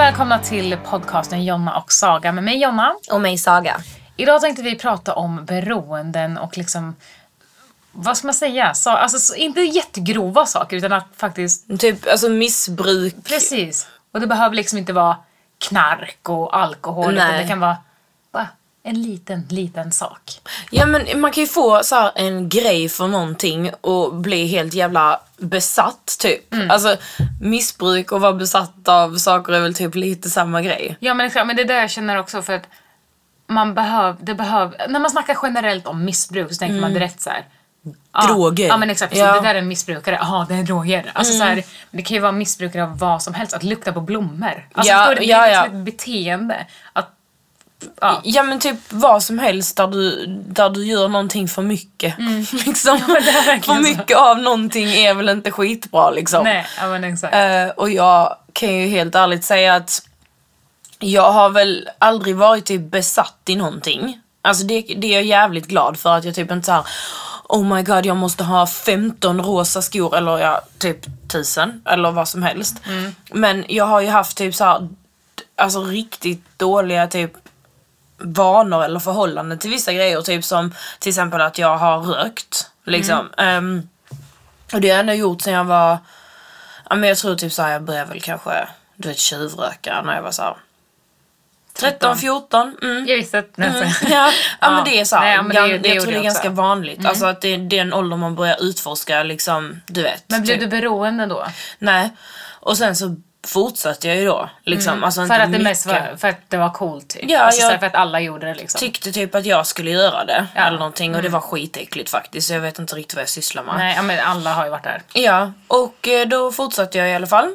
välkomna till podcasten Jonna och Saga med mig Jonna. Och mig Saga. Idag tänkte vi prata om beroenden och liksom vad ska man säga? Så, alltså, så, inte jättegrova saker utan att faktiskt... Typ alltså missbruk. Precis. Och det behöver liksom inte vara knark och alkohol. Nej. det kan vara en liten, liten sak. Ja men man kan ju få så här, en grej för någonting och bli helt jävla besatt typ. Mm. Alltså missbruk och vara besatt av saker är väl typ lite samma grej. Ja men, exakt, men det är det jag känner också för att man behöver, det behöver, när man snackar generellt om missbruk så tänker man direkt så här. Ja, Droger. Ja men exakt. Ja. det där är en missbrukare, jaha det är droger. Alltså, så här, det kan ju vara missbrukare av vad som helst, att lukta på blommor. Alltså, Ja? Det ja, är liksom ja. ett beteende. Att, ja. Ja men typ vad som helst där du, där du gör någonting för mycket. liksom. Mm. är verkligen för så. mycket av någonting är väl inte skitbra liksom. Nej, ja men exakt. Eh, och jag kan ju helt ärligt säga att jag har väl aldrig varit typ besatt i någonting. Alltså det, det är jag jävligt glad för att jag typ inte såhär Oh my god jag måste ha 15 rosa skor eller ja, typ 1000 eller vad som helst. Men jag har ju haft typ så här, alltså riktigt dåliga typ vanor eller förhållanden till vissa grejer. Typ som till exempel att jag har rökt. Liksom. Ehm, och det har jag ändå gjort sen jag var, ja men jag tror typ såhär jag började väl kanske, du vet tjuvröka när jag var såhär 13, 14. Mm. jag visste att... Mm. Mm. Ja, ja men det är såhär, Nej, ja, men det- gan- det jag tror det är jag ganska också. Mm. vanligt. Alltså att det är den ålder man börjar utforska liksom, du vet. Men blev typ. du beroende då? Nej. Och sen så fortsatte jag ju då. Liksom. Alltså, inte För att det mycket. mest var, för att det var coolt typ? Ja, alltså, så jag- för att alla gjorde det liksom? tyckte typ att jag skulle göra det. Ja. Mm. Eller någonting. Och det var skitäckligt faktiskt. Så jag vet inte riktigt vad jag sysslar med. Nej, men alla har ju varit där. Ja, och eh, då fortsatte jag i alla fall.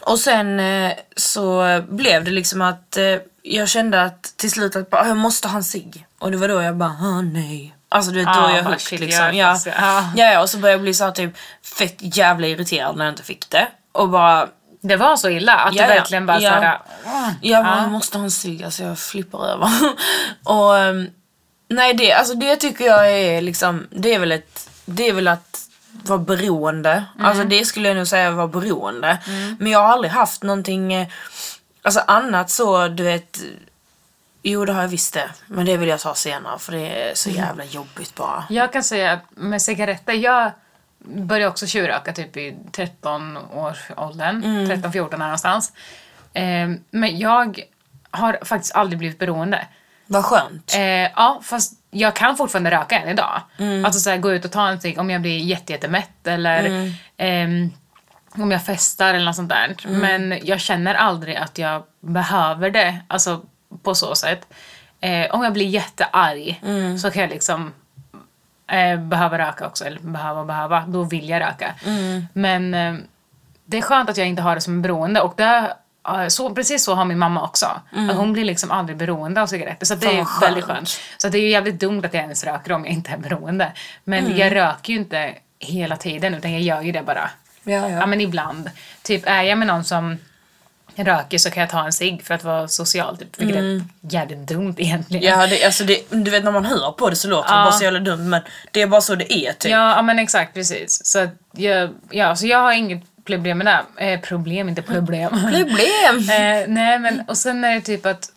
Och sen eh, så blev det liksom att eh, jag kände att till slut att bara, jag måste ha en cigg. Och det var då jag bara, ah, nej. Alltså du vet, då är jag bara, hooked shit, liksom. jag Ja. ja. Ja, ja, och så började jag bli så här, typ fett jävla irriterad när jag inte fick det. Och bara, Det var så illa att Ja, du verkligen bara Ja. såhär... jag bara, jag måste ha en cigg, alltså jag flippar över. och ehm, nej, det, alltså det tycker jag är liksom, det är väl ett, det är väl att vara beroende. Alltså det skulle jag nog säga vara beroende. Men jag har aldrig haft någonting, eh, alltså annat så, du vet, jo det har jag visst det. Men det vill jag ta senare för det är så jävla jobbigt bara. Jag kan säga med cigaretter, jag började också tjuvröka typ i 13 års åldern, 13-14 där någonstans. Eh, men jag har faktiskt aldrig blivit beroende. Vad skönt. Eh, ja, fast jag kan fortfarande röka än idag. Alltså så här, gå ut och ta en cigg om jag blir jätte, jättemätt eller ehm, om jag festar eller något sånt där. Men jag känner aldrig att jag behöver det, alltså på så sätt. Eh, om jag blir jättearg så kan jag liksom eh, behöva röka också, eller behöva och behöva, då vill jag röka. Men eh, det är skönt att jag inte har det som en beroende och det, eh, så, precis så har min mamma också. Att hon blir liksom aldrig beroende av cigaretter. Så det Fan, är vad väldigt skönt. skönt. Så det är ju jävligt dumt att jag ens röker om jag inte är beroende. Men Mm. jag röker ju inte hela tiden utan jag gör ju det bara. Ja, Ja men ibland. Typ är jag med någon som röker så kan jag ta en cigg för att vara social typ. Vilket är jävligt dumt egentligen. Mm. Ja, det, alltså det, du vet när man hör på det så låter det Ja. bara så jävla dumt men det är bara så det är typ. Ja, ja men exakt precis. Så jag, ja, så jag har inget problem med det. Eh, problem, inte problem. Problem! eh, nej men och sen är det typ att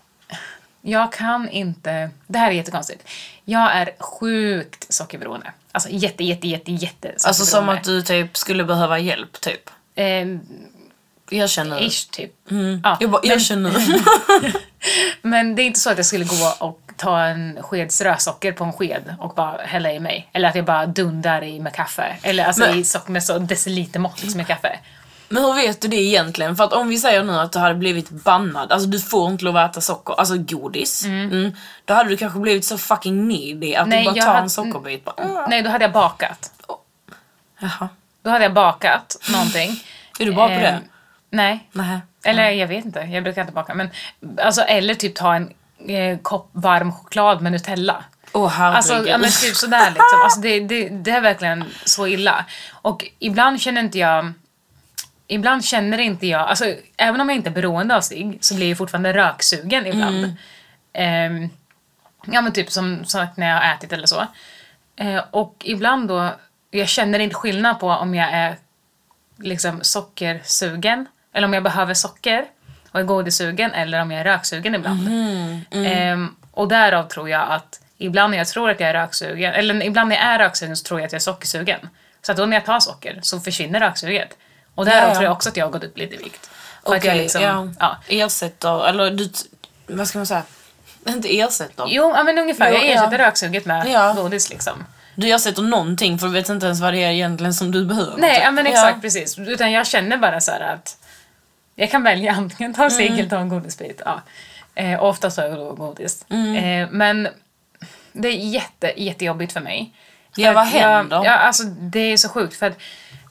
jag kan inte, det här är jättekonstigt. Jag är sjukt sockerberoende. Alltså jätte, jätte, jätte, jätte Alltså som att du typ skulle behöva hjälp typ. Eh, Jag känner. ish typ. Mm. Ja, jag bara, jag men- känner. Men det är inte så att jag skulle gå och ta en sked strösocker på en sked och bara hälla i mig. Eller att jag bara dundar i med kaffe. Eller alltså Men- i socker med så decilitermått liksom i kaffe. Men hur vet du det egentligen? För att om vi säger nu att du hade blivit bannad, alltså du får inte lov att äta socker, alltså godis. Mm. Då hade du kanske blivit så fucking needy att Nej, du bara tar hade- en sockerbit. Bara, mm. Nej, då hade jag bakat. Jaha. Då hade jag bakat någonting. Är du bra på det? Nej. Nej. Eller jag vet inte, jag brukar inte baka. Men, alltså, eller typ ta en eh, kopp varm choklad med Nutella. Åh herregud. Alltså, ja, men typ sådär liksom. Alltså, det, det, det är verkligen så illa. Och ibland känner inte jag... Ibland känner inte jag... Alltså, även om jag inte är beroende av cigg så blir jag fortfarande röksugen ibland. Ehm, ja men typ som sagt när jag har ätit eller så. Eh, och ibland då, jag känner inte skillnad på om jag är liksom sockersugen eller om jag behöver socker. och är godissugen eller om jag är röksugen ibland. Mhm, mm. Ehm, och därav tror jag att ibland när jag tror att jag är röksugen, eller ibland när jag är röksugen så tror jag att jag är sockersugen. Så att då när jag tar socker så försvinner röksuget. Och därav Ja, ja. tror jag också att jag har gått upp lite i vikt. För att jag liksom, ja. ja. Ersätter, eller du, vad ska man säga? Inte ersätter. Jo, ja, men ungefär. Jo, jag ersätter ja. röksuget med Ja. godis liksom. Du ersätter någonting för du vet inte ens vad det är egentligen som du behöver. Nej, ja, men exakt precis. Utan jag känner bara så här att jag kan välja antingen ta en Mm. cigg eller ta en godisbit. Ja. Eh, oftast tar jag då godis. Mm. Eh, men det är jätte, jättejobbigt för mig. Ja, vad att jag- händer? Ja, alltså det är så sjukt för att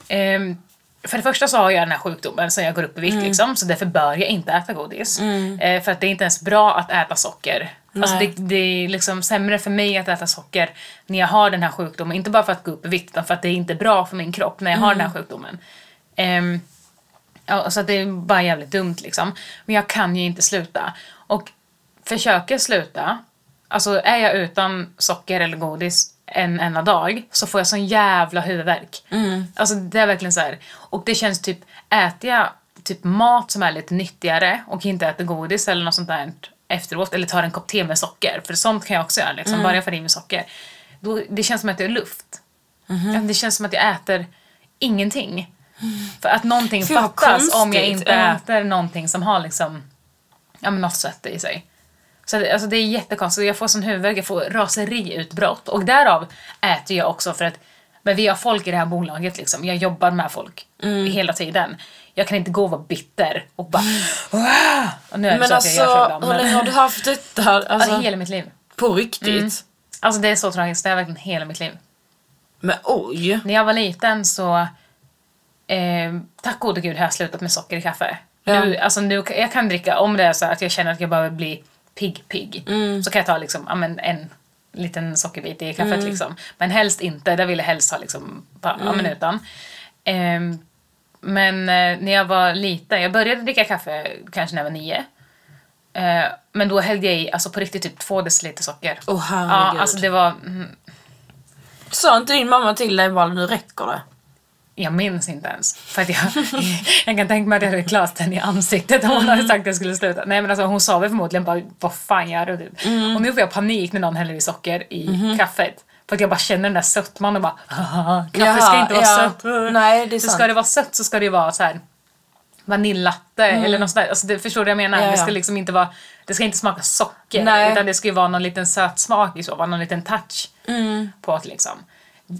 ehm, för det första så har jag den här sjukdomen så jag går upp i vikt Mm. liksom, så därför bör jag inte äta godis. Eh, för att det är inte ens bra att äta socker. Alltså det, det är liksom sämre för mig att äta socker när jag har den här sjukdomen. Inte bara för att gå upp i vikt utan för att det är inte bra för min kropp när jag har den här sjukdomen. Ehm, ja, så att det är bara jävligt dumt liksom. Men jag kan ju inte sluta. Och försöker sluta, alltså är jag utan socker eller godis en enda dag så får jag sån jävla huvudvärk. Alltså det är verkligen så här. Och det känns typ, äter jag typ mat som är lite nyttigare och inte äter godis eller något sånt där efteråt eller tar en kopp te med socker, för sånt kan jag också göra liksom, bara jag får i mig socker. Då, det känns som att det är luft. Ja, Det känns som att jag äter ingenting. För att någonting vad fattas om jag inte Ja. äter någonting som har liksom, ja men något sött i sig. Så det, alltså det är jättekonstigt, jag får sån huvudvärk, jag får raseriutbrott. Och därav äter jag också för att men vi har folk i det här bolaget liksom, jag jobbar med folk Mm. hela tiden. Jag kan inte gå och vara bitter och bara och nu är det Men så att jag gör så alltså, ibland, men, länge har du haft detta? Alltså, alltså, hela mitt liv. på riktigt? Alltså det är så tragiskt, det är verkligen hela mitt liv. Men oj! När jag var liten så, eh, tack gode gud har jag slutat med socker i kaffe. Ja. Nu, alltså nu, jag kan dricka, om det är så att jag känner att jag behöver bli pigg-pigg, Mm. så kan jag ta liksom, ja, men en liten sockerbit i kaffet Mm. liksom. Men helst inte, där vill jag helst ha liksom, bara, ja Mm. utan. Ehm, men eh, när jag var liten, jag började dricka kaffe kanske när jag var nio. Eh, men då hällde jag i, alltså på riktigt, typ två deciliter socker. Åh ja, herregud. alltså det var, mm, Sa inte din mamma till dig bara nu räcker det? Jag minns inte ens. För att jag, jag kan tänka mig att jag hade glas den i ansiktet om hon hade sagt att jag skulle sluta. Nej men alltså hon sa väl förmodligen bara vad fan gör du? Typ. Och nu får jag panik när någon häller i socker i kaffet. För att jag bara känner den där sötman och bara "Haha, kaffe ska inte vara ja. sött. Nej, det är så sant. ska det vara sött så ska det vara så här vanillatte eller något sånt där. Alltså det, förstår du vad jag menar? Ja, Det ska ja. liksom inte vara, det ska inte smaka socker. Nej. Utan det ska ju vara någon liten söt smak i så fall, någon liten touch Mm. på det liksom.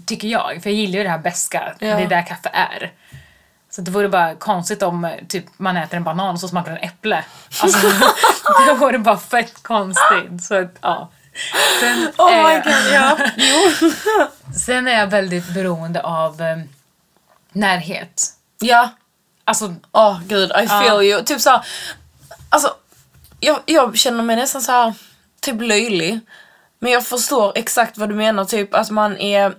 Tycker jag, för jag gillar ju det här beska Ja. det är där kaffe är. Så det vore bara konstigt om typ, man äter en banan och så smakar den äpple. Alltså, det vore bara fett konstigt. Så att, ja. Sen, Oh my eh, god, ja. Jo. sen är jag väldigt beroende av eh, närhet. ja. Alltså, Åh gud, I feel you. Typ såhär, alltså jag, jag känner mig nästan så här typ löjlig. Men jag förstår exakt vad du menar, typ att man är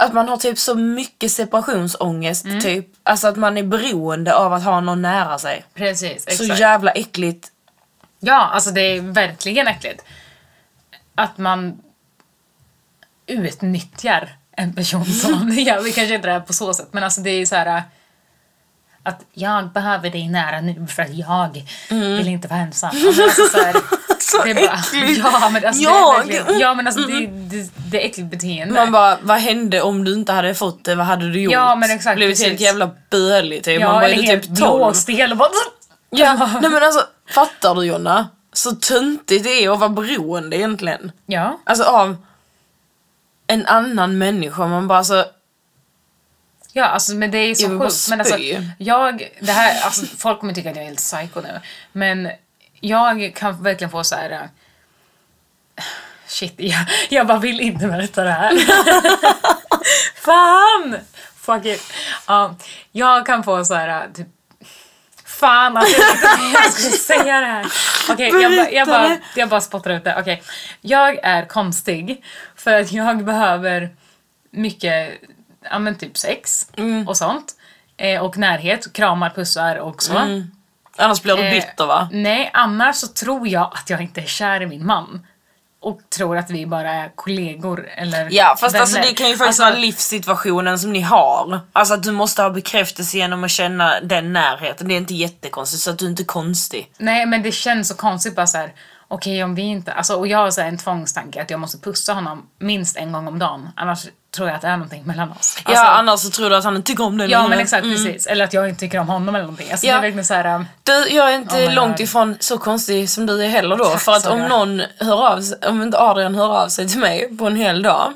att man har typ så mycket separationsångest, Mm. typ. Alltså att man är beroende av att ha någon nära sig. precis. Så Exakt. jävla äckligt. Ja, alltså det är verkligen äckligt. Att man utnyttjar en person som, ja, vi kanske inte är på så sätt, men alltså det är så här att jag behöver dig nära nu för att jag vill inte vara ensam. Alltså, alltså, så här, Mm. Så det är bara, äckligt. ja men alltså, Jag? det är verkligen, ja men alltså det, det, det är äckligt beteende. Man bara, vad hände om du inte hade fått det? Vad hade du gjort? Ja, men exakt, Blivit helt jävla bölig typ. ja, Man bara, eller helt typ 12? blåstel och bara Ja, nej men alltså, fattar du Jonna? Så töntigt det är att vara beroende egentligen. Ja, Alltså av en annan människa. Man bara så, Ja, alltså men det är så Jag sjukt. Men alltså, jag, det här, alltså, folk kommer tycka att jag är helt psycho nu. Men jag kan verkligen få så här. äh, Shit, jag, jag bara vill inte berätta det här. Fan! Fuck it. Ja, jag kan få så här äh, typ Fan att jag inte jag ska säga det här. Okej, jag, bara- jag, bara, jag bara spottar ut det. Okej. Jag är konstig för att jag behöver mycket, ja men typ sex och sånt. Eh, och närhet, kramar, pussar och så. annars blir du Eh, bitter va? Nej, annars så tror jag att jag inte är kär i min man. och tror att vi bara är kollegor eller Ja fast alltså vänner. det kan ju faktiskt Alltså, vara livssituationen som ni har. Alltså att du måste ha bekräftelse genom att känna den närheten. Det är inte jättekonstigt så att du inte är konstig. Nej men det känns så konstigt bara så här. Okej om vi inte, alltså och jag har så en tvångstanke att jag måste pussa honom minst en gång om dagen. Annars tror jag att det är någonting mellan oss. Alltså, ja annars så tror du att han inte tycker om dig ja men exakt precis. Eller att jag inte tycker om honom eller någonting. Alltså Ja. det är verkligen så här. um, Du, jag är inte Oh långt God. ifrån så konstig som du är heller då. Tack, för att om någon hör av sig, om inte Adrian hör av sig till mig på en hel dag.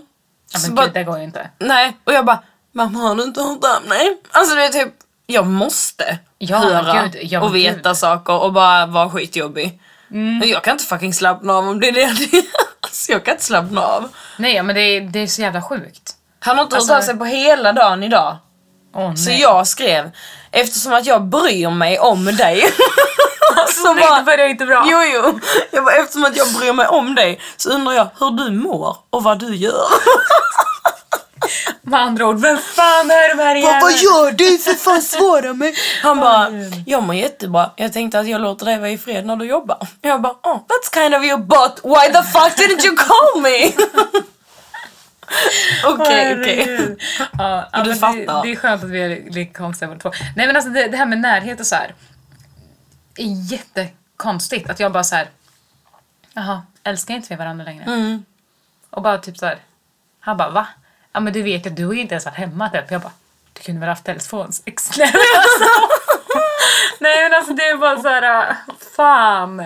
Ja, så men bara, gud det går ju inte. nej, och jag bara, mamma har du inte hört av mig? Alltså det är typ, jag måste Ja, höra gud, ja, och veta gud. saker och bara vara skitjobbig. Men Jag kan inte fucking slappna av om det är det alltså, jag kan inte slappna av. Nej men det är, det är så jävla sjukt. Han har inte Alltså- hört av sig på hela dagen idag. Nej. Så jag skrev, eftersom att jag bryr mig om dig. så nej det börjar inte bra. Jo, jo. Jag bara, eftersom att jag bryr mig om dig så undrar jag hur du mår och vad du gör. Med andra ord, vem fan är de här igen? gör du för fan svara mig? Han bara, jag mår jättebra. Jag tänkte att jag låter dig vara i fred när du jobbar. Jag bara, oh, that's kind of you but why the fuck didn't you call me? Okej, okej. Ja, ja, du men fattar. Det, det är skönt att vi är lika konstiga båda två. Nej men alltså det, det här med närhet och så här. är jättekonstigt att jag bara så här. Jaha, älskar inte vi varandra längre? Mm. Och bara typ så här. Han bara va? Ja men du vet att du inte ens varit hemma typ. Jag bara, du kunde väl haft telefonsex? Nej men alltså. Nej men alltså det är bara så här. fan.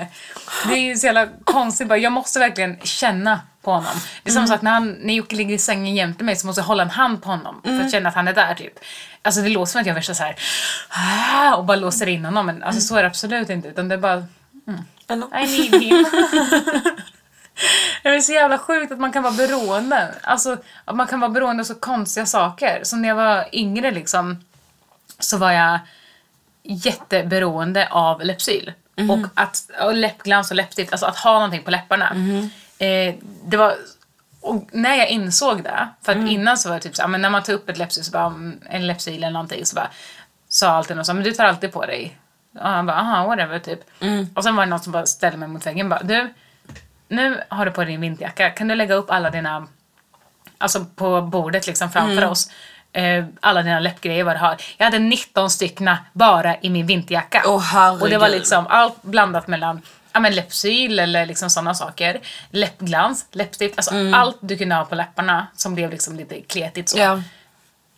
Det är ju så jävla konstigt bara. Jag måste verkligen känna på honom. Det är samma sak när, han, när Jocke ligger i sängen jämte mig så måste jag hålla en hand på honom för att känna att han är där typ. Alltså det låter som att jag är värsta så här "Ah", och bara låser in honom men alltså så är det absolut inte utan det är bara Eller? I need him. Det är så jävla sjukt att man kan vara beroende. Alltså, att man kan vara beroende av så konstiga saker. Som när jag var yngre liksom, så var jag jätteberoende av Lypsyl. Och, att, och läppglans och läppstift, alltså att ha någonting på läpparna. Eh, det var, och när jag insåg det, för att innan så var det typ så, ja, men när man tar upp ett läppstift, så bara, mm, en läppsyl eller någonting, så bara sa alltid någon så, men du tar alltid på dig. Och han bara, aha, whatever, typ. Och sen var det någon som bara ställde mig mot väggen bara, du, nu har du på dig din vinterjacka, kan du lägga upp alla dina, alltså på bordet liksom framför Mm. oss, eh, alla dina läppgrejer vad du har. Jag hade 19 styckna bara i min vinterjacka. Herregud. och det var liksom allt blandat mellan ja, men läppsyl eller liksom sådana saker. Läppglans, läppstift, alltså allt du kunde ha på läpparna som blev liksom lite kletigt så. Mm. Ja.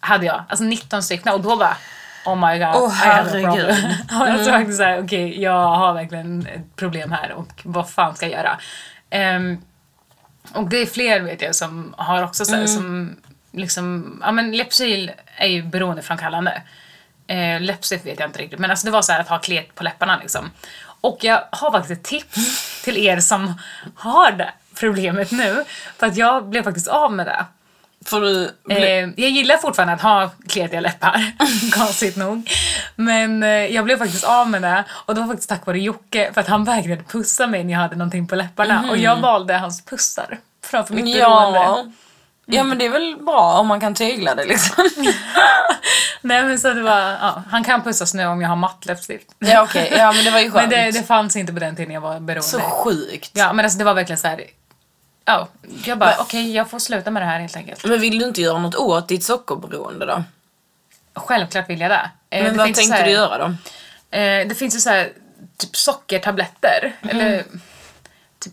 Hade jag. Alltså 19 stycken och då bara Oh my god, Åh, I have a problem. alltså faktiskt såhär, okej jag har verkligen ett problem här och vad fan ska jag göra? Ehm, och det är fler vet jag som har också såhär som liksom, ja men Lypsyl är ju beroendeframkallande. Eh, läppstift vet jag inte riktigt men alltså det var så här att ha klet på läpparna liksom. Och jag har faktiskt ett tips till er som har det problemet nu. För att jag blev faktiskt av med det. Du... Eh, jag gillar fortfarande att ha kletiga läppar, konstigt nog. Men eh, jag blev faktiskt av med det och det var faktiskt tack vare Jocke för att han vägrade pussa mig när jag hade någonting på läpparna och jag valde hans pussar framför mitt beroende. ja. Ja men det är väl bra om man kan tygla det liksom. Nej men så det var, ja, han kan pussas nu om jag har matt läppstift. ja okej, ja men det var ju Men skönt. det, det fanns inte på den tiden jag var beroende. Så sjukt. Ja men alltså det var verkligen så här. Ja, jag bara okej jag får sluta med det här helt enkelt. Men vill du inte göra något åt ditt sockerberoende då? Självklart vill jag det. Eh, Men det vad tänkte här- du göra då? Eh, det finns ju så här typ sockertabletter. Mhm. Eller typ,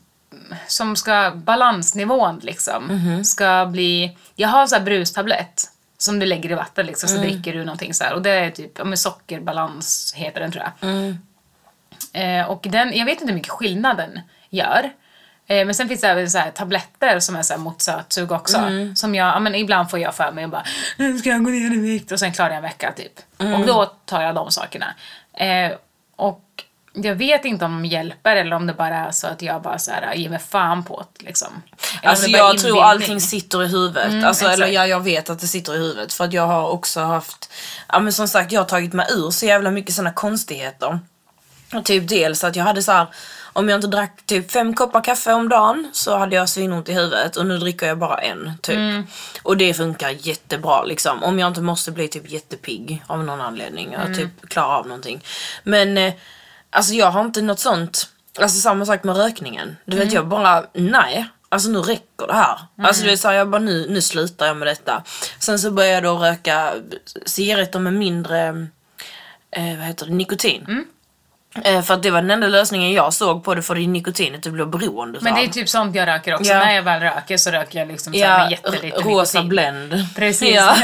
som ska, balansnivån liksom, Mhm. ska bli... Jag har så här brustablett som du lägger i vatten liksom, Mm. så dricker du någonting så här. Och det är typ, ja men sockerbalans heter den tror jag. Mm. Eh, och den, jag vet inte hur mycket skillnad den gör. Eh, men sen finns det även så här tabletter som är så här mot sötsug också. Mm. Som jag, ja, men ibland får jag för mig och bara nu ska jag gå ner i vikt och sen klarar jag en vecka typ. Mm. Och då tar jag de sakerna. Eh, och jag vet inte om de hjälper eller om det bara är så att jag bara så här, ger mig fan på det liksom. Eller Alltså jag tror allting sitter i huvudet. alltså, eller ja, jag vet att det sitter i huvudet. För att jag har också haft, ja men som sagt jag har tagit mig ur så jävla mycket såna konstigheter. Och typ dels att jag hade så här, om jag inte drack typ fem koppar kaffe om dagen så hade jag svinont i huvudet och nu dricker jag bara en typ. Och det funkar jättebra liksom. Om jag inte måste bli typ jättepigg av någon anledning. Jag typ klarar av någonting. Men eh, alltså jag har inte något sånt. Alltså samma sak med rökningen. Du vet jag bara, nej. Alltså nu räcker det här. Alltså det är jag bara nu, nu slutar jag med detta. Sen så började jag då röka cigaretter med mindre, eh, vad heter det, nikotin. Eh, för att det var den enda lösningen jag såg på det för det är nikotinet du blir beroende Men det är typ sånt jag röker också. Ja. När jag väl röker så röker jag liksom Ja, med jättelite rosa nikotin. Blend. Precis. Ja.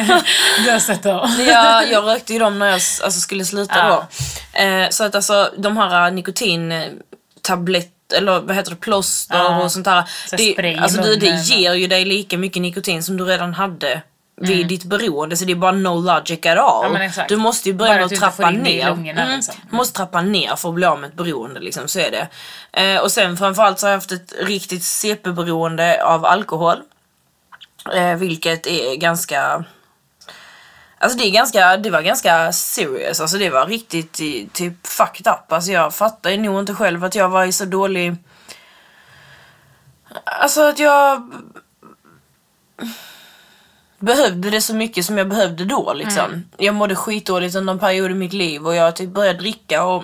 du har sett dem. ja, jag rökte ju dem när jag alltså, skulle sluta Ja. då. Eh, så att alltså de här nikotintablett eller vad heter det, plåster Ja. och sånt där. Så Det, alltså, det, det ger ju dig lika mycket nikotin som du redan hade vid Mm. ditt beroende så det är bara no logic at all. exakt. Du måste ju börja med att trappa ner. lungorna, liksom. Du måste trappa ner för att bli av med ett beroende liksom, så är det. Eh, och sen framförallt så har jag haft ett riktigt CP-beroende av alkohol. Eh, vilket är ganska Alltså det är ganska, det var ganska serious, alltså det var riktigt i- typ fucked up. Alltså jag fattar nog inte själv att jag var i så dålig... Alltså att jag behövde det så mycket som jag behövde då liksom. Jag mådde skitdåligt under en period i mitt liv och jag typ började dricka och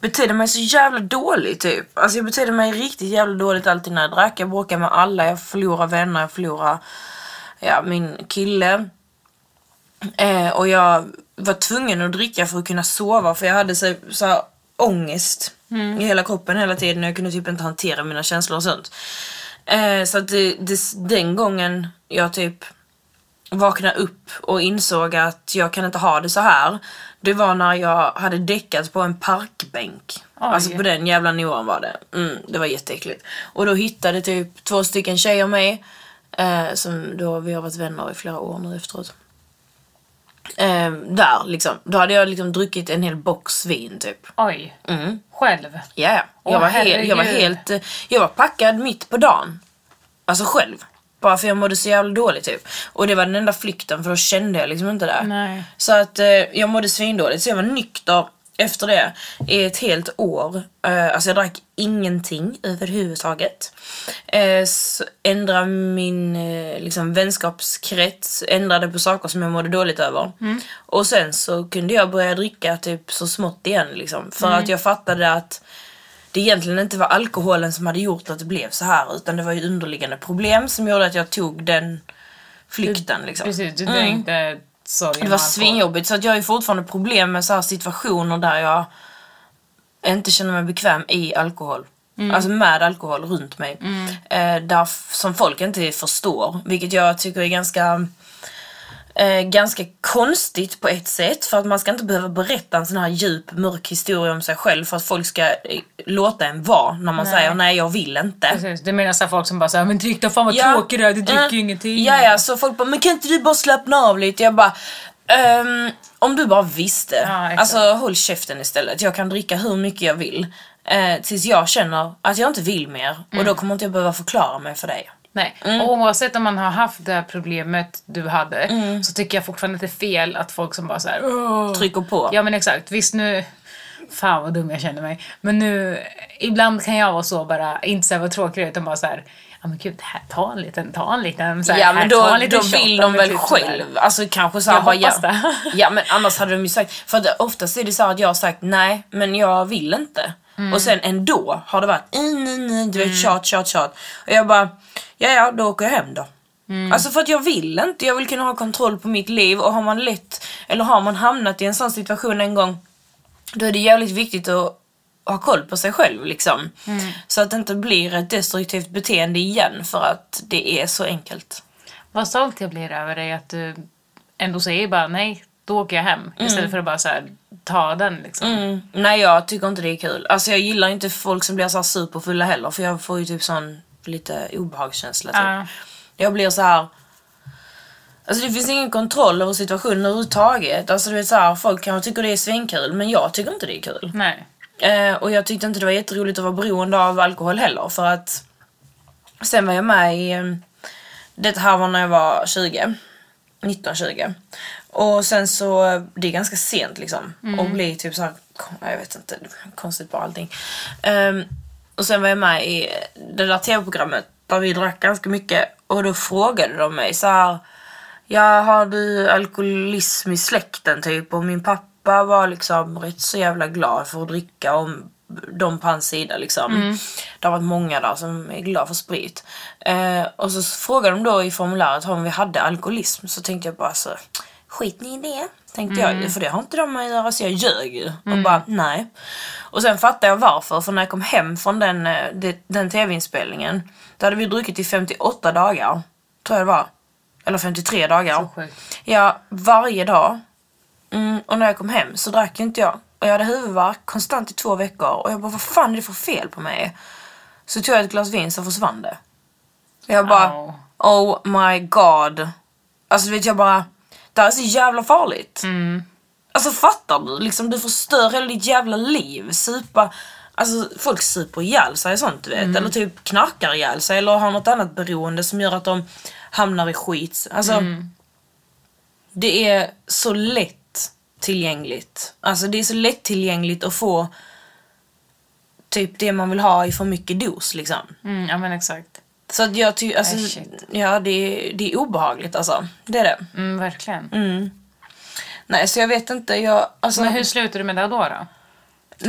betedde mig så jävla dåligt typ. Alltså jag betedde mig riktigt jävla dåligt alltid när jag drack. Jag bråkade med alla, jag förlorade vänner, jag förlorade ja, min kille. Eh, och jag var tvungen att dricka för att kunna sova för jag hade så, så här, ångest i hela kroppen hela tiden. Jag kunde typ inte hantera mina känslor och sånt. Eh, så att det, det, den gången jag typ vaknade upp och insåg att jag kan inte ha det så här. Det var när jag hade däckat på en parkbänk. Alltså på den jävla nivån var det. Mm, det var jätteäckligt. Och då hittade typ två stycken tjejer mig. Eh, som då vi har varit vänner i flera år nu efteråt. Eh, där liksom. Då hade jag liksom druckit en hel box vin typ. Oj. Mm. Själv. Ja, ja. Åh, jag, var jag var helt... Jag var packad mitt på dagen. Alltså själv. Bara för jag mådde så jävla dåligt typ. Och det var den enda flykten för då kände jag liksom inte det. Nej. Så att eh, jag mådde svindåligt. Så jag var nykter efter det i ett helt år. Eh, alltså jag drack ingenting överhuvudtaget. Eh, ändrade min eh, liksom, vänskapskrets, ändrade på saker som jag mådde dåligt över. Och sen så kunde jag börja dricka typ så smått igen liksom. För att jag fattade att det egentligen inte var alkoholen som hade gjort att det blev så här utan det var ju underliggande problem som gjorde att jag tog den flykten liksom. Precis, du dränkte sorgen Det var svinjobbigt så att jag har ju fortfarande problem med så här situationer där jag inte känner mig bekväm i alkohol. Alltså med alkohol runt mig. Eh, där som folk inte förstår. Vilket jag tycker är ganska eh, ganska konstigt på ett sätt. För att man ska inte behöva berätta en sån här djup, mörk historia om sig själv för att folk ska eh, låta en vara när man säger nej jag vill inte. Precis, det menar så folk som bara säger men drick då, fan vad tråkig du är, du dricker ju ingenting. Ja, ja, så folk bara, men kan inte du bara slappna av lite? Jag bara, ehm, om du bara visste. Ja, alltså håll käften istället. Jag kan dricka hur mycket jag vill. Eh, tills jag känner att jag inte vill mer. Och Mm. då kommer inte jag behöva förklara mig för dig. Nej. Mm. Och oavsett om man har haft det här problemet du hade så tycker jag fortfarande att det är fel att folk som bara såhär Åh. Trycker på. Ja men exakt, visst nu Fan vad dum jag känner mig. Men nu, ibland kan jag vara så bara, inte såhär vad tråkig utan bara såhär Ja men gud, här, ta en liten, ta en liten så här, Ja här, men då, liten då vill de väl typ själv. Alltså kanske såhär Jag bara, hoppas ja, det. ja men annars hade de ju sagt, för att oftast är det så här att jag har sagt nej men jag vill inte. Mm. Och sen ändå har det varit du vet tjat tjat tjat. Och jag bara, ja ja då åker jag hem då. Mm. Alltså för att jag vill inte, jag vill kunna ha kontroll på mitt liv och har man lätt, eller har man hamnat i en sån situation en gång då är det jävligt viktigt att ha koll på sig själv liksom. Mm. Så att det inte blir ett destruktivt beteende igen för att det är så enkelt. Vad stolt jag blir över dig att du ändå säger bara nej, då åker jag hem. Istället för att bara så här, ta den liksom. Mm. Nej jag tycker inte det är kul. Alltså jag gillar inte folk som blir så här superfulla heller för jag får ju typ sån lite obehagskänsla typ. Ja. Jag blir så här. Alltså det finns ingen kontroll över situationen överhuvudtaget. Alltså du vet så här, folk kanske tycker det är svinkul men jag tycker inte det är kul. Nej. Eh, och jag tyckte inte det var jätteroligt att vara beroende av alkohol heller för att sen var jag med i, eh, detta här var när jag var 20, 19-20. Och sen så, det är ganska sent liksom. Och bli typ så här, jag vet inte, konstigt bara allting. Ehm, och sen var jag med i det där tv-programmet där vi drack ganska mycket och då frågade de mig så här. Ja, har du alkoholism i släkten typ? Och min pappa var liksom rätt så jävla glad för att dricka och de på hans sida liksom. Det har varit många där som är glada för sprit. Eh, och så frågade de då i formuläret om vi hade alkoholism. Så tänkte jag bara så, skit ni i det? Tänkte jag för det har inte de att göra så jag ljög ju. Och bara nej. Och sen fattade jag varför, för när jag kom hem från den, eh, den tv-inspelningen, då hade vi druckit i 58 dagar. Tror jag det var. Eller 53 dagar. Ja, varje dag. Mm, och när jag kom hem så drack inte jag. Och jag hade huvudvärk konstant i två veckor. Och jag bara, vad fan är det för fel på mig? Så tog jag ett glas vin så försvann det. Jag bara, Au. oh my god. Alltså du vet jag bara, det här är så jävla farligt. Alltså fattar du? Liksom, du förstör hela ditt jävla liv. Supa, alltså folk super ihjäl sig och sånt du vet. Eller typ knarkar ihjäl sig eller har något annat beroende som gör att de hamnar i skit. Alltså, det är så lätt tillgängligt. Alltså det är så lättillgängligt att få typ det man vill ha i för mycket dos liksom. Mm, ja men exakt. Så att jag tycker, alltså, Äh, shit. ja det är, det är obehagligt alltså. Det är det. Mm, verkligen. Nej så jag vet inte, jag, alltså. Men hur slutar du med det då? då?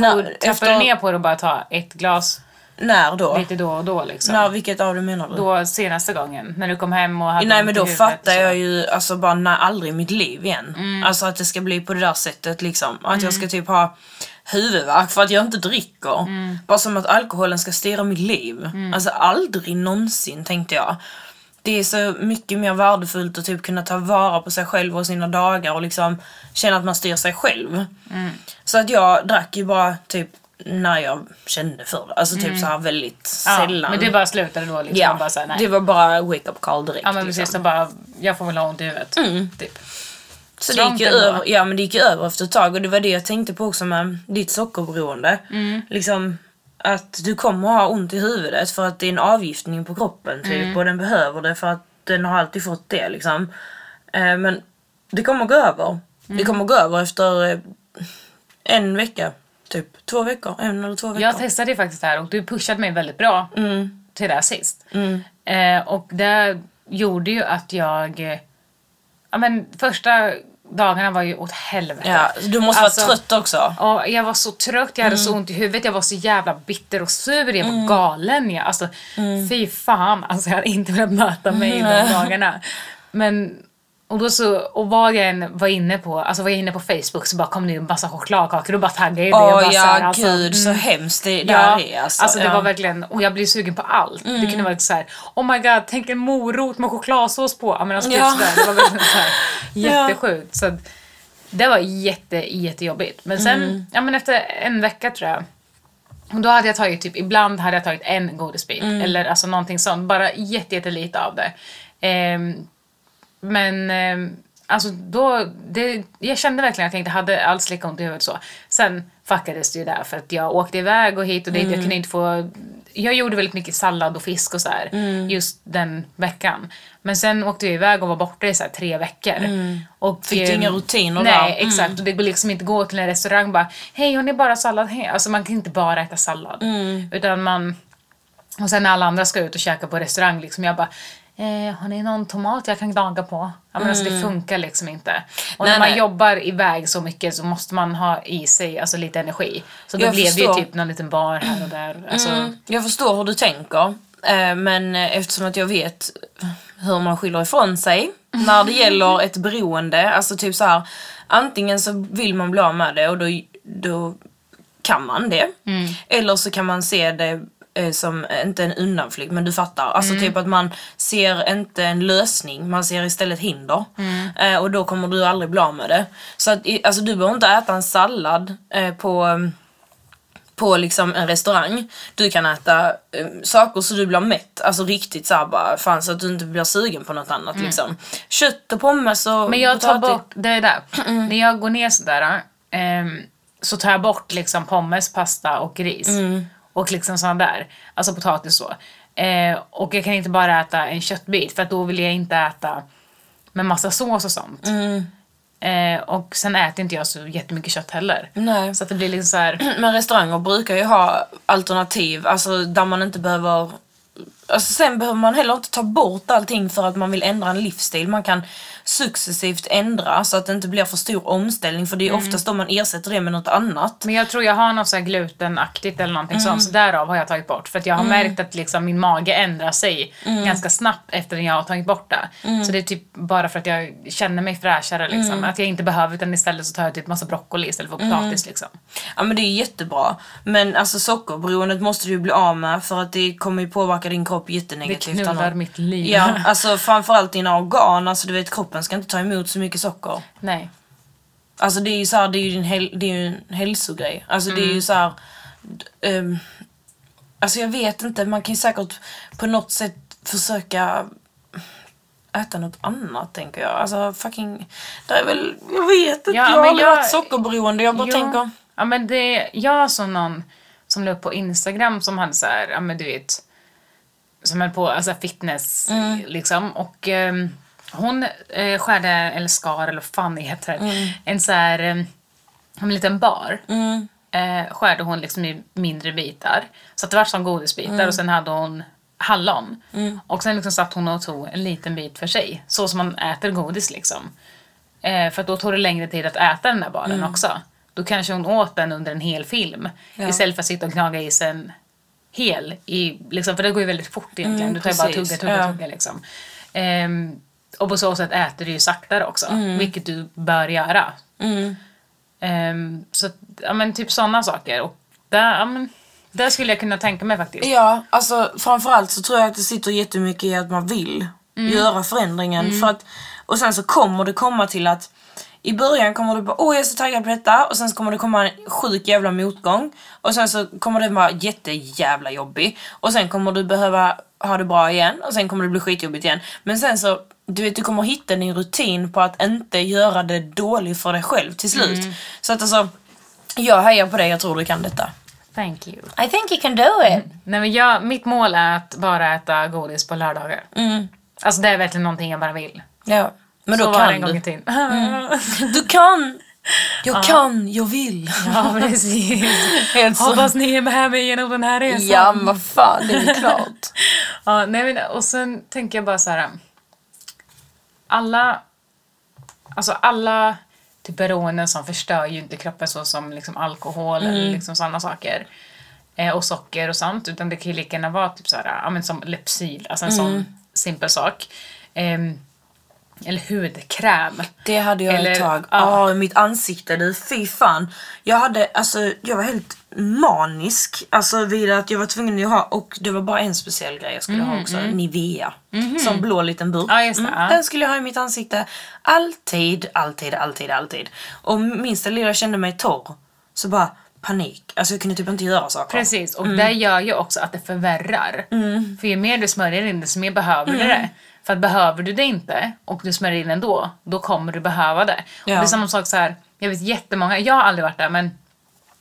när, Trappar efter, du ner på det och bara ta ett glas När då? lite då och då liksom? När, vilket av det menar du? Då senaste gången, när du kom hem och hade Nej men då huvudet fattar så. jag ju alltså bara när, aldrig i mitt liv igen. Mm. Alltså att det ska bli på det där sättet liksom. Att jag ska typ ha huvudvärk för att jag inte dricker. Mm. Bara som att alkoholen ska styra mitt liv. Alltså aldrig någonsin tänkte jag. Det är så mycket mer värdefullt att typ kunna ta vara på sig själv och sina dagar och liksom känna att man styr sig själv. Mm. Så att jag drack ju bara typ när jag kände för det. Alltså typ så här väldigt Mm. Ja, sällan. men det bara slutade då liksom? Ja, bara så här, det var bara wake up call direkt. Ja men liksom. precis, så bara, jag får väl ha ont i huvudet. Mm. Typ. Så det gick, ju över, ja, men det gick ju över efter ett tag och det var det jag tänkte på också med ditt sockerberoende. Mm. Liksom att du kommer att ha ont i huvudet för att det är en avgiftning på kroppen typ Mm. och den behöver det för att den har alltid fått det liksom. Eh, men det kommer gå över. Mm. Det kommer gå över efter eh, en vecka. Typ två veckor, en eller två veckor. Jag testade ju faktiskt det här och du pushade mig väldigt bra Mm. till det här sist. Eh, och det gjorde ju att jag... eh, Ja men första dagarna var ju åt helvete. ja, du måste Alltså, vara trött också. Ja, jag var så trött, jag hade Mm. så ont i huvudet, jag var så jävla bitter och sur, jag var galen. Jag, alltså, Mm. Fy fan, alltså, jag hade inte velat möta mig de dagarna. Men, och, då så, och vad jag än var inne på, alltså var jag inne på Facebook så bara kom det en massa chokladkakor och bara taggade jag Åh det. och bara ja, så här, alltså, gud så mm. hemskt det där Ja, är alltså. alltså det ja. Mm. var verkligen, och jag blir sugen på allt. Det kunde vara så här: oh my god, tänk en morot med chokladsås på. Ja, men alltså, typ Ja. sådär. Det var verkligen så här, jättesjukt. Så att, det var jätte, jättejobbigt. Men sen, Mm. ja men efter en vecka tror jag, och då hade jag tagit typ, ibland hade jag tagit en godisbit. Mm. Eller alltså någonting sånt, bara jätte, jättelite av det. Ehm, men ehm, alltså då, det, jag kände verkligen att jag inte hade alls lika ont i huvudet så. Sen fuckades det ju där för att jag åkte iväg och hit och dit. Mm. Jag kunde inte få... Jag gjorde väldigt mycket sallad och fisk och så här, Mm. just den veckan. Men sen åkte jag iväg och var borta i så tre veckor. Och, Mm. Fick du eh, inga rutiner Nej, där? Mm. exakt. Och det går liksom inte gå till en restaurang och bara Hej, har ni bara sallad här? Alltså man kan inte bara äta sallad. Mm. Utan man... Och sen när alla andra ska ut och käka på restaurang, liksom jag bara Eh, har ni någon tomat jag kan gnaga på? Ja, men alltså, det funkar liksom inte. Och Mm. Nej, när man nej. jobbar iväg så mycket så måste man ha i sig alltså, lite energi. Så då Jag blev det ju typ någon liten bar här och där. Alltså, Mm, jag förstår hur du tänker. Eh, men eh, eftersom att jag vet hur man skyller ifrån sig när det gäller ett beroende. Alltså typ så här. Antingen så vill man bli av med det och då, då kan man det. Eller så kan man se det som, eh, inte en undanflykt, men du fattar. Alltså typ att man ser inte en lösning, man ser istället hinder. Eh, och då kommer du aldrig bli av med det. Så att, alltså du behöver inte äta en sallad eh, på eh, på liksom en restaurang. Du kan äta eh, saker så du blir mätt. Alltså riktigt såhär bara, fan så att du inte blir sugen på något annat liksom. Kött och pommes och Mm. Men jag tar bort, det är där. När jag går ner sådär ehm, så tar jag bort liksom pommes, pasta och ris. Mm. Och liksom sådana där. Alltså potatis så. Eh, och jag kan inte bara äta en köttbit för då vill jag inte äta med massa sås och sånt. Mm. Eh, och sen äter inte jag så jättemycket kött heller. Nej. Så att det blir liksom så här. Men restauranger brukar ju ha alternativ, alltså där man inte behöver alltså, sen behöver man heller inte ta bort allting för att man vill ändra en livsstil. Man kan successivt ändra så att det inte blir för stor omställning för det är Mm. oftast då man ersätter det med något annat. Men jag tror jag har något så glutenaktigt eller någonting Mm. sånt, så därav har jag tagit bort. För att jag har märkt att liksom min mage ändrar sig Mm. ganska snabbt efter att jag har tagit bort det. Så det är typ bara för att jag känner mig fräschare liksom. Mm. Att jag inte behöver utan istället så tar jag typ massa broccoli istället för potatis liksom. Ja men det är jättebra. Men alltså sockerberoendet måste du ju bli av med för att det kommer ju påverka din kropp Det jättenegativt. knullar annars. mitt liv. Ja, alltså framförallt dina organ. Alltså du vet kroppen ska inte ta emot så mycket socker. Nej. Alltså det är ju så här, det är ju en, hel, det är ju en hälsogrej. Alltså det är Mm. ju så här. ehm, alltså jag vet inte, man kan ju säkert på något sätt försöka äta något annat tänker jag. Alltså fucking, det är väl, jag vet inte, Ja, jag har aldrig jag- varit sockerberoende. Jag bara Jo. tänker, Ja men det, jag såg någon som la upp på Instagram som hade så här, ja men du vet, som höll på, alltså fitness liksom och ehm, hon eh, skärde, eller skar eller fan det heter, en så här, eh, en liten bar. Eh, skärde hon liksom i mindre bitar. Så att det var som godisbitar och sen hade hon hallon. Och sen liksom satt hon och tog en liten bit för sig. Så som man äter godis liksom. Eh, för då tog det längre tid att äta den där baren också. Då kanske hon åt den under en hel film. Ja. Istället för att sitta och gnaga i sig en hel. I, liksom, för det går ju väldigt fort egentligen. Mm, du tar ju bara tugga, tugga, Ja. tugga liksom. Ehm, och på så sätt äter du ju saktare också. Mm. Vilket du bör göra. Ehm, så ja men typ sådana saker. Och där, ja, men, där skulle jag kunna tänka mig faktiskt. Ja, alltså framförallt så tror jag att det sitter jättemycket i att man vill göra förändringen. För att, och sen så kommer det komma till att i början kommer du bara åh jag är så taggad på detta och sen så kommer det komma en sjuk jävla motgång och sen så kommer det vara jättejävla jobbig och sen kommer du behöva ha det bra igen och sen kommer det bli skitjobbigt igen. Men sen så, du vet du kommer hitta din rutin på att inte göra det dåligt för dig själv till slut. Så att alltså, jag hejar på dig, jag tror du kan detta. Thank you. I think you can do it. Nej, men jag, mitt mål är att bara äta godis på lördagar. Mm. Alltså det är verkligen någonting jag bara vill. Ja, men så då var det en kan gång i du. tiden. Du kan! Jag kan, jag vill. ja, precis. Helt så. Hoppas ni är med mig genom den här resan. Ja, men vad fan, det är klart. Ja, nej, men, och sen tänker jag bara så här. Alla, alltså alla typ beroenden som förstör ju inte kroppen så som liksom alkohol eller liksom sådana saker. Eh, och socker och sånt. Utan det kan ju lika gärna vara typ så här, ja, men som Lypsyl, alltså en sån simpel sak. Ehm, eller hudkräm. Det hade jag Eller- ett tag. ja. Ja, mitt ansikte du, fy fan. Jag hade, alltså, jag var helt manisk. Alltså vid att jag var tvungen att ha, och det var bara en speciell grej jag skulle ha också. Nivea. Som blå liten burk. Ja, ja. Den skulle jag ha i mitt ansikte. Alltid, alltid, alltid, alltid. Och minst det lilla jag kände mig torr, så bara panik. Alltså jag kunde typ inte göra saker. Precis, och det gör ju också att det förvärrar. För ju mer du smörjer in det, desto mer behöver du det. För att behöver du det inte och du smörjer in ändå, då kommer du behöva det. Och Ja. det är samma sak så här. jag vet jättemånga, jag har aldrig varit där men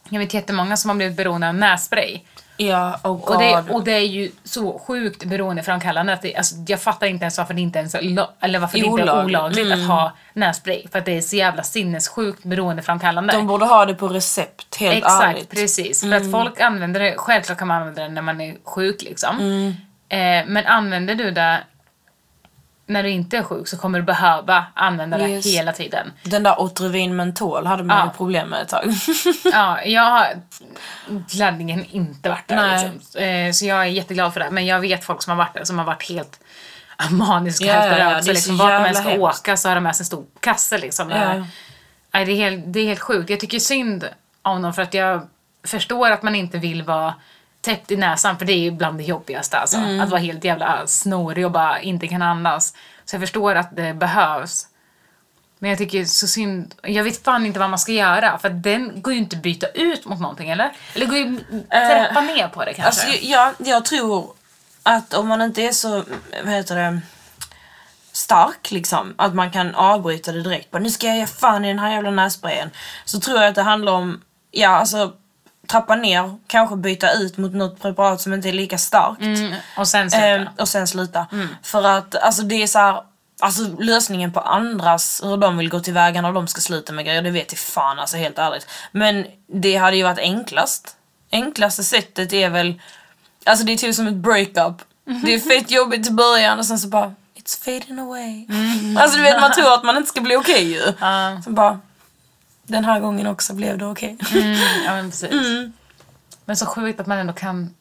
jag vet jättemånga som har blivit beroende av nässpray. Ja, oh god. Och det, och det är ju så sjukt beroendeframkallande att det, alltså, jag fattar inte ens varför det inte ens eller varför det inte är Olagligt. olagligt att ha nässpray. För att det är så jävla sinnessjukt beroendeframkallande. De borde ha det på recept, helt Exakt, ärligt. precis. För att folk använder det, självklart kan man använda det när man är sjuk liksom. Eh, men använder du det när du inte är sjuk så kommer du behöva använda det Yes. hela tiden. Den där Otrivin mentol hade man Ja. ju problem med ett tag. Ja, jag har gladligen inte varit där liksom. eh, Så jag är jätteglad för det. Men jag vet folk som har varit där som har varit helt maniska Ja, ja, det ja, det liksom, vart de än ska hemskt. åka så har de med sig en stor kasse liksom. Ja. Nej, det, är helt, det är helt sjukt. Jag tycker synd om dem för att jag förstår att man inte vill vara täppt i näsan för det är ju bland det jobbigaste alltså. Mm. Att vara helt jävla snorig och bara inte kan andas. Så jag förstår att det behövs. Men jag tycker så synd. Jag vet fan inte vad man ska göra för den går ju inte att byta ut mot någonting eller? Eller går ju trappa ner på det kanske? Alltså, jag, jag tror att om man inte är så, vad heter det, stark liksom, att man kan avbryta det direkt. Bara, nu ska jag ge fan i den här jävla nässprayen. Så tror jag att det handlar om, ja alltså trappa ner, kanske byta ut mot något preparat som inte är lika starkt. mm, och sen sluta. Ehm, och sen sluta. För att alltså det är så här, alltså lösningen på andras, hur de vill gå tillväga när de ska sluta med grejer, det vet jag fan alltså helt ärligt. Men det hade ju varit enklast. Enklaste sättet är väl, alltså det är typ som ett breakup. Det är fett jobbigt i början och sen så bara It's fading away. Alltså du vet man tror att man inte ska bli okej ju. Ja. Så bara Den här gången också blev det okej. Mm, ja men precis. Men så sjukt att man ändå kan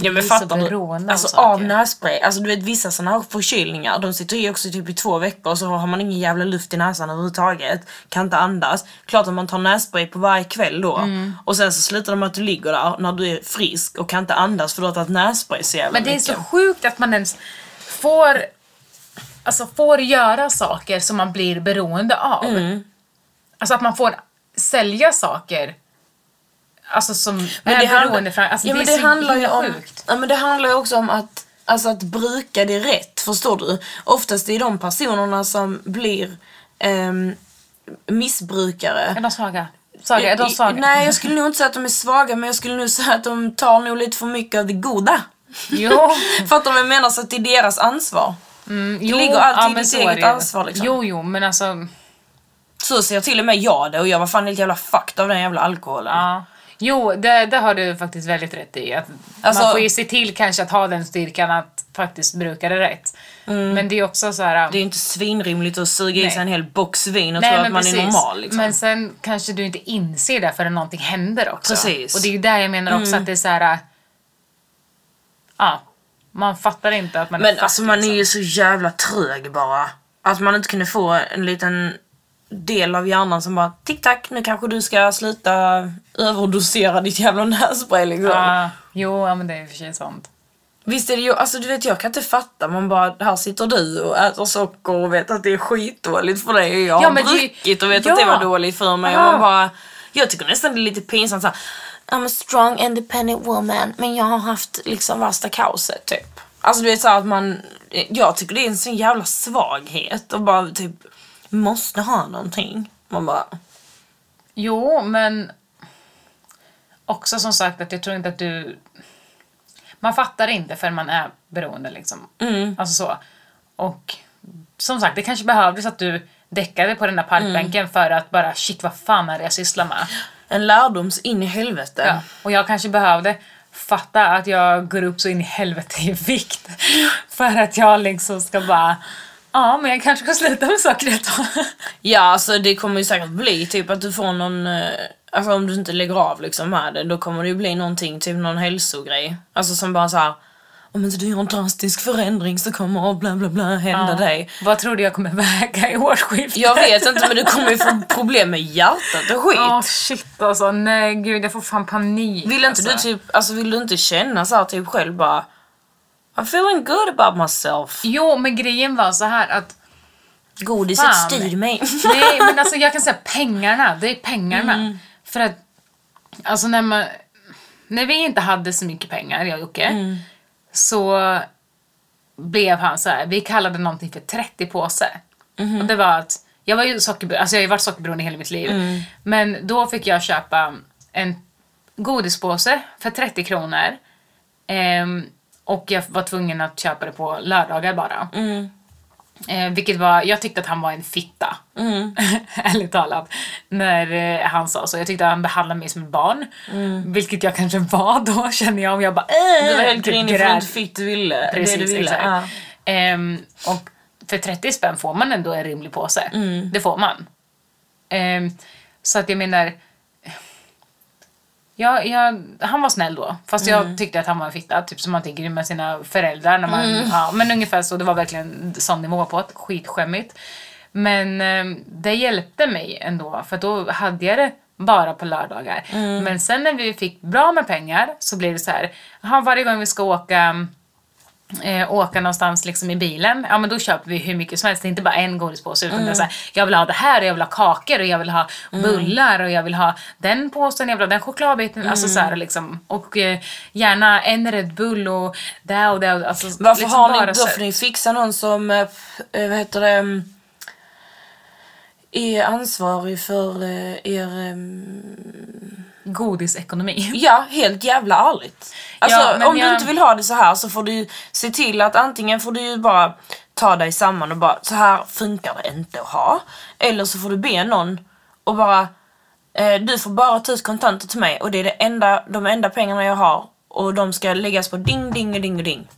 Ja men fattar du? Alltså av nässpray, alltså du vet vissa sådana här förkylningar, de sitter i också typ i två veckor och så har man ingen jävla luft i näsan överhuvudtaget. Kan inte andas. Klart att man tar nässpray på varje kväll då. Mm. Och sen så slutar det med att du ligger där när du är frisk och kan inte andas för du har tagit nässpray så jävla Men det är mycket. så sjukt att man ens får, alltså får göra saker som man blir beroende av. Mm. Alltså att man får sälja saker alltså som är handlar- beroende från, alltså ja, det men är det så handlar ju om, sjukt. ja, men det handlar ju också om att, alltså att bruka det rätt, förstår du? Oftast är det de personerna som blir ehm, missbrukare. Är de svaga? Svaga, är de svaga? Nej, jag skulle nog inte säga att de är svaga, men jag skulle nog säga att de tar nog lite för mycket av det goda. Jo. Du vad jag menar? Så att det är deras ansvar. Mm, Det ligger alltid i men ditt är eget det ansvar, liksom. Jo, jo, men alltså... Så ser till och med jag det och jag var fan helt jävla fucked av den jävla alkoholen. Ja. Jo, det, det har du faktiskt väldigt rätt i. Att Alltså- man får ju se till kanske att ha den styrkan att faktiskt bruka det rätt. Men det är också så här... Mm. Det är ju inte svinrimligt att suga i Nej. sig en hel box vin och tro att man är normal. Liksom. Men sen kanske du inte inser det förrän någonting händer också. Precis. Och det är ju där jag menar också Mm. att det är så här. äh, Ja, man fattar inte att man är Men alltså man är liksom. ju så jävla trög bara. Att man inte kunde få en liten del av hjärnan som bara tick-tack, nu kanske du ska sluta överdosera ditt jävla nässpray liksom. Ja, jo, ja, men det är i och för sig sant. Visst är det ju, alltså du vet jag kan inte fatta, man bara, här sitter du och äter socker och vet att det är skitdåligt för dig och jag Ja, har druckit och vet ja. att det var dåligt för mig och Ja. man bara, jag tycker nästan det är lite pinsamt såhär, I'm a strong independent woman men jag har haft liksom värsta kaoset typ. Alltså du vet såhär att man, jag tycker det är en sån jävla svaghet och bara typ måste ha någonting. Man bara, Jo, men också som sagt att jag tror inte att du... Man fattar inte förrän man är beroende liksom. Mm. Alltså så. Och som sagt, det kanske behövdes att du däckade på den där parkbänken Mm. för att bara shit vad fan är det jag sysslar med? en lärdoms in i helvete. Ja. Och jag kanske behövde fatta att jag går upp så in i helvete i vikt. För att jag liksom ska bara, ja men jag kanske ska sluta med saker ett tag. Ja, alltså det kommer ju säkert bli typ att du får någon, eh, alltså om du inte lägger av liksom med det, då kommer det ju bli någonting, typ någon hälsogrej. Alltså som bara såhär, om inte du gör en drastisk förändring så kommer bla bla bla hända dig. Vad tror du jag kommer väga i årsskiftet? Jag vet inte men du kommer ju få problem med hjärtat och skit. Åh shit alltså, nej gud jag får fan panik. Vill inte alltså. du typ, alltså vill du inte känna så här typ själv bara, I'm feeling good about myself. Jo men grejen var så här att Godiset Fan. styr mig. Nej men alltså jag kan säga pengarna, det är pengarna. För att, alltså när man, när vi inte hade så mycket pengar, jag och Jocke, så blev han så här, vi kallade någonting för 30 påse. Och det var att, jag var ju sockerberoende, alltså jag har ju varit sockerberoende hela mitt liv. Men då fick jag köpa en godispåse för 30 kronor. Ehm, och jag var tvungen att köpa det på lördagar bara. Eh, vilket var, jag tyckte att han var en fitta. Ärligt talat. När eh, han sa så. Jag tyckte att han behandlade mig som ett barn. Vilket jag kanske var då känner jag. Om jag bara äh, Du var helt typ grinig för att du inte ville. Precis, det du ville. exakt. Ja. Ehm, och för 30 spänn får man ändå en rimlig påse. Mm. Det får man. Ehm, så att jag menar... Ja, jag, han var snäll då. Fast Mm. jag tyckte att han var en fitta, typ som man tänker med sina föräldrar. När man, Mm. ja, men ungefär så, det var verkligen sån nivå på det. Skitskämmigt. Men ehm, det hjälpte mig ändå, för då hade jag det bara på lördagar. Mm. Men sen när vi fick bra med pengar så blev det så här, aha, varje gång vi ska åka eh, åka någonstans liksom i bilen, ja men då köper vi hur mycket som helst. Det är inte bara en godispåse utan det är så här, jag vill ha det här och jag vill ha kakor och jag vill ha bullar och jag vill ha den påsen, jag vill ha den chokladbiten. Alltså så här liksom. Och eh, gärna en Red Bull och det och det. Alltså, Varför liksom har ni, bara då får ni fixa någon som, eh, eh, vad heter det, mm, är ansvarig för eh, er, Godisekonomi. ja helt jävla ärligt. Alltså Ja, om du jag- inte vill ha det så här så får du se till att antingen får du ju bara ta dig samman och bara, så här funkar det inte att ha. Eller så får du be någon och bara, eh, du får bara ta ut kontanter till mig och det är det enda, de enda pengarna jag har och de ska läggas på ding, ding och ding och ding.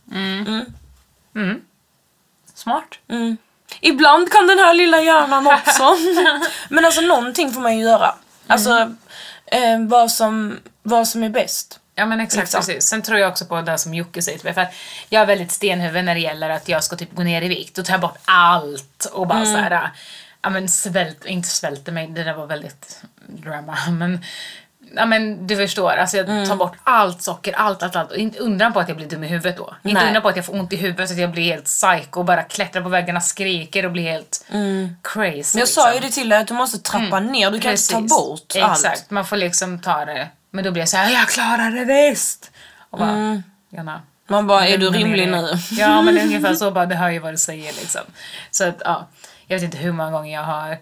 Smart. Mm. Ibland kan den här lilla hjärnan också. Men alltså någonting får man ju göra. Alltså eh, vad, som, vad som är bäst. Ja men exakt, Liksom. precis. Sen tror jag också på det som Jocke säger till mig, för att jag är väldigt stenhuvud när det gäller att jag ska typ gå ner i vikt. Då tar jag bort allt och bara Mm. så här, ja men svält, inte svälter mig, det där var väldigt drama, men Ja men du förstår, alltså jag Mm. tar bort allt socker, allt, allt, allt. Och inte undra på att jag blir dum i huvudet då. Inte Nej. undra på att jag får ont i huvudet så att jag blir helt psycho och bara klättrar på väggarna, skriker och blir helt crazy. Mm. Men jag liksom. sa ju det till dig att du måste trappa ner, du kan inte ta Precis. bort Exakt, allt. man får liksom ta det. Men då blir jag så här, jag klarar det visst! Och bara, Jonna. Man bara, är du rimlig nu? Ja men det är ungefär så, bara, det hör ju vad du säger liksom. Så att ja, jag vet inte hur många gånger jag har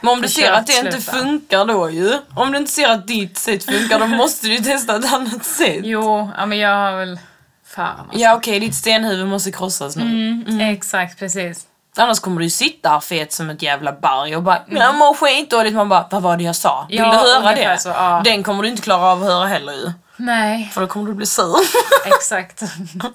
Men om du ser att det inte sluta. funkar då ju. Om du inte ser att ditt sätt funkar då måste du ju testa ett annat sätt. Jo, ja men jag har väl... Fan alltså. Ja okej, ditt stenhuvud måste krossas nu. Mm, Exakt, precis. Annars kommer du ju sitta här fet som ett jävla berg och bara jag mår skitdåligt. Man bara, vad var det jag sa? Vill Ja, du höra det? så, ja. Den kommer du inte klara av att höra heller ju. Nej, För då kommer du bli sur. exakt.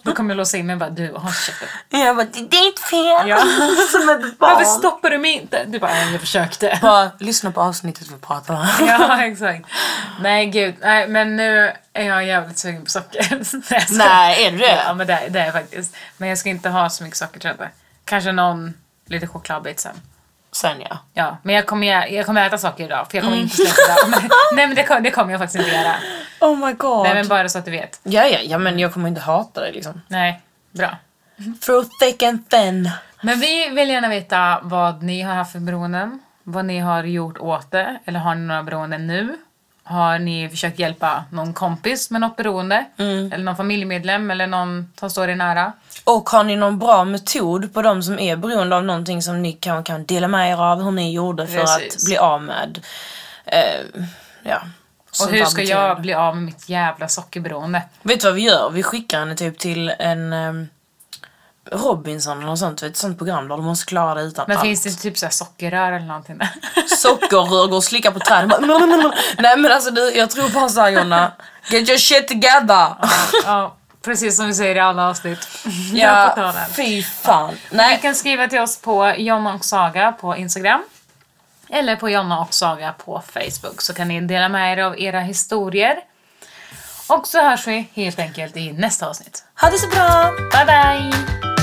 Då kommer jag låsa in mig och bara, du, håll käften. jag bara, det är ditt fel. Ja. som ett Varför barn. stoppar du mig inte? Du bara, "Ja, jag försökte. Bara lyssna på avsnittet vi pratar om. Ja, exakt. Nej, gud. Nej, men nu är jag jävligt sugen på socker. Nej, är du det? Ja, men det, det är jag faktiskt. Men jag ska inte ha så mycket socker tror jag inte. Kanske någon lite chokladbit sen. Sen ja. Ja, men jag kommer, jag kommer äta socker idag för jag kommer Mm. inte släppa det. Men, nej men det kommer, det kommer jag faktiskt inte göra. Oh my god. Nej men bara så att du vet. Ja, ja, ja, men jag kommer inte hata det liksom. Nej, bra. Through thick and thin. Men vi vill gärna veta vad ni har haft för beroenden. Vad ni har gjort åt det. Eller har ni några beroenden nu? Har ni försökt hjälpa någon kompis med något beroende? Eller någon familjemedlem eller någon som står er nära? Och har ni någon bra metod på de som är beroende av någonting som ni kan, kan dela med er av hur ni gjorde för Precis. att bli av med eh, ja, Och hur ska jag bli av med mitt jävla sockerberoende? Vet du vad vi gör? Vi skickar henne typ till en um, Robinson något sånt, ett sånt program där du måste klara det utan Men allt. finns det typ så sockerrör eller någonting? Sockerrör, går och slickar på. Bara, Nej men alltså du, jag tror bara såhär Jonna. Get your shit together! ja, precis som vi säger i alla avsnitt. Ja, fy fan. Ni Nej, kan skriva till oss på Jonna och Saga på Instagram. Eller på Jonna och Saga på Facebook så kan ni dela med er av era historier. Och så hörs vi helt enkelt i nästa avsnitt. ha det så bra! Bye bye!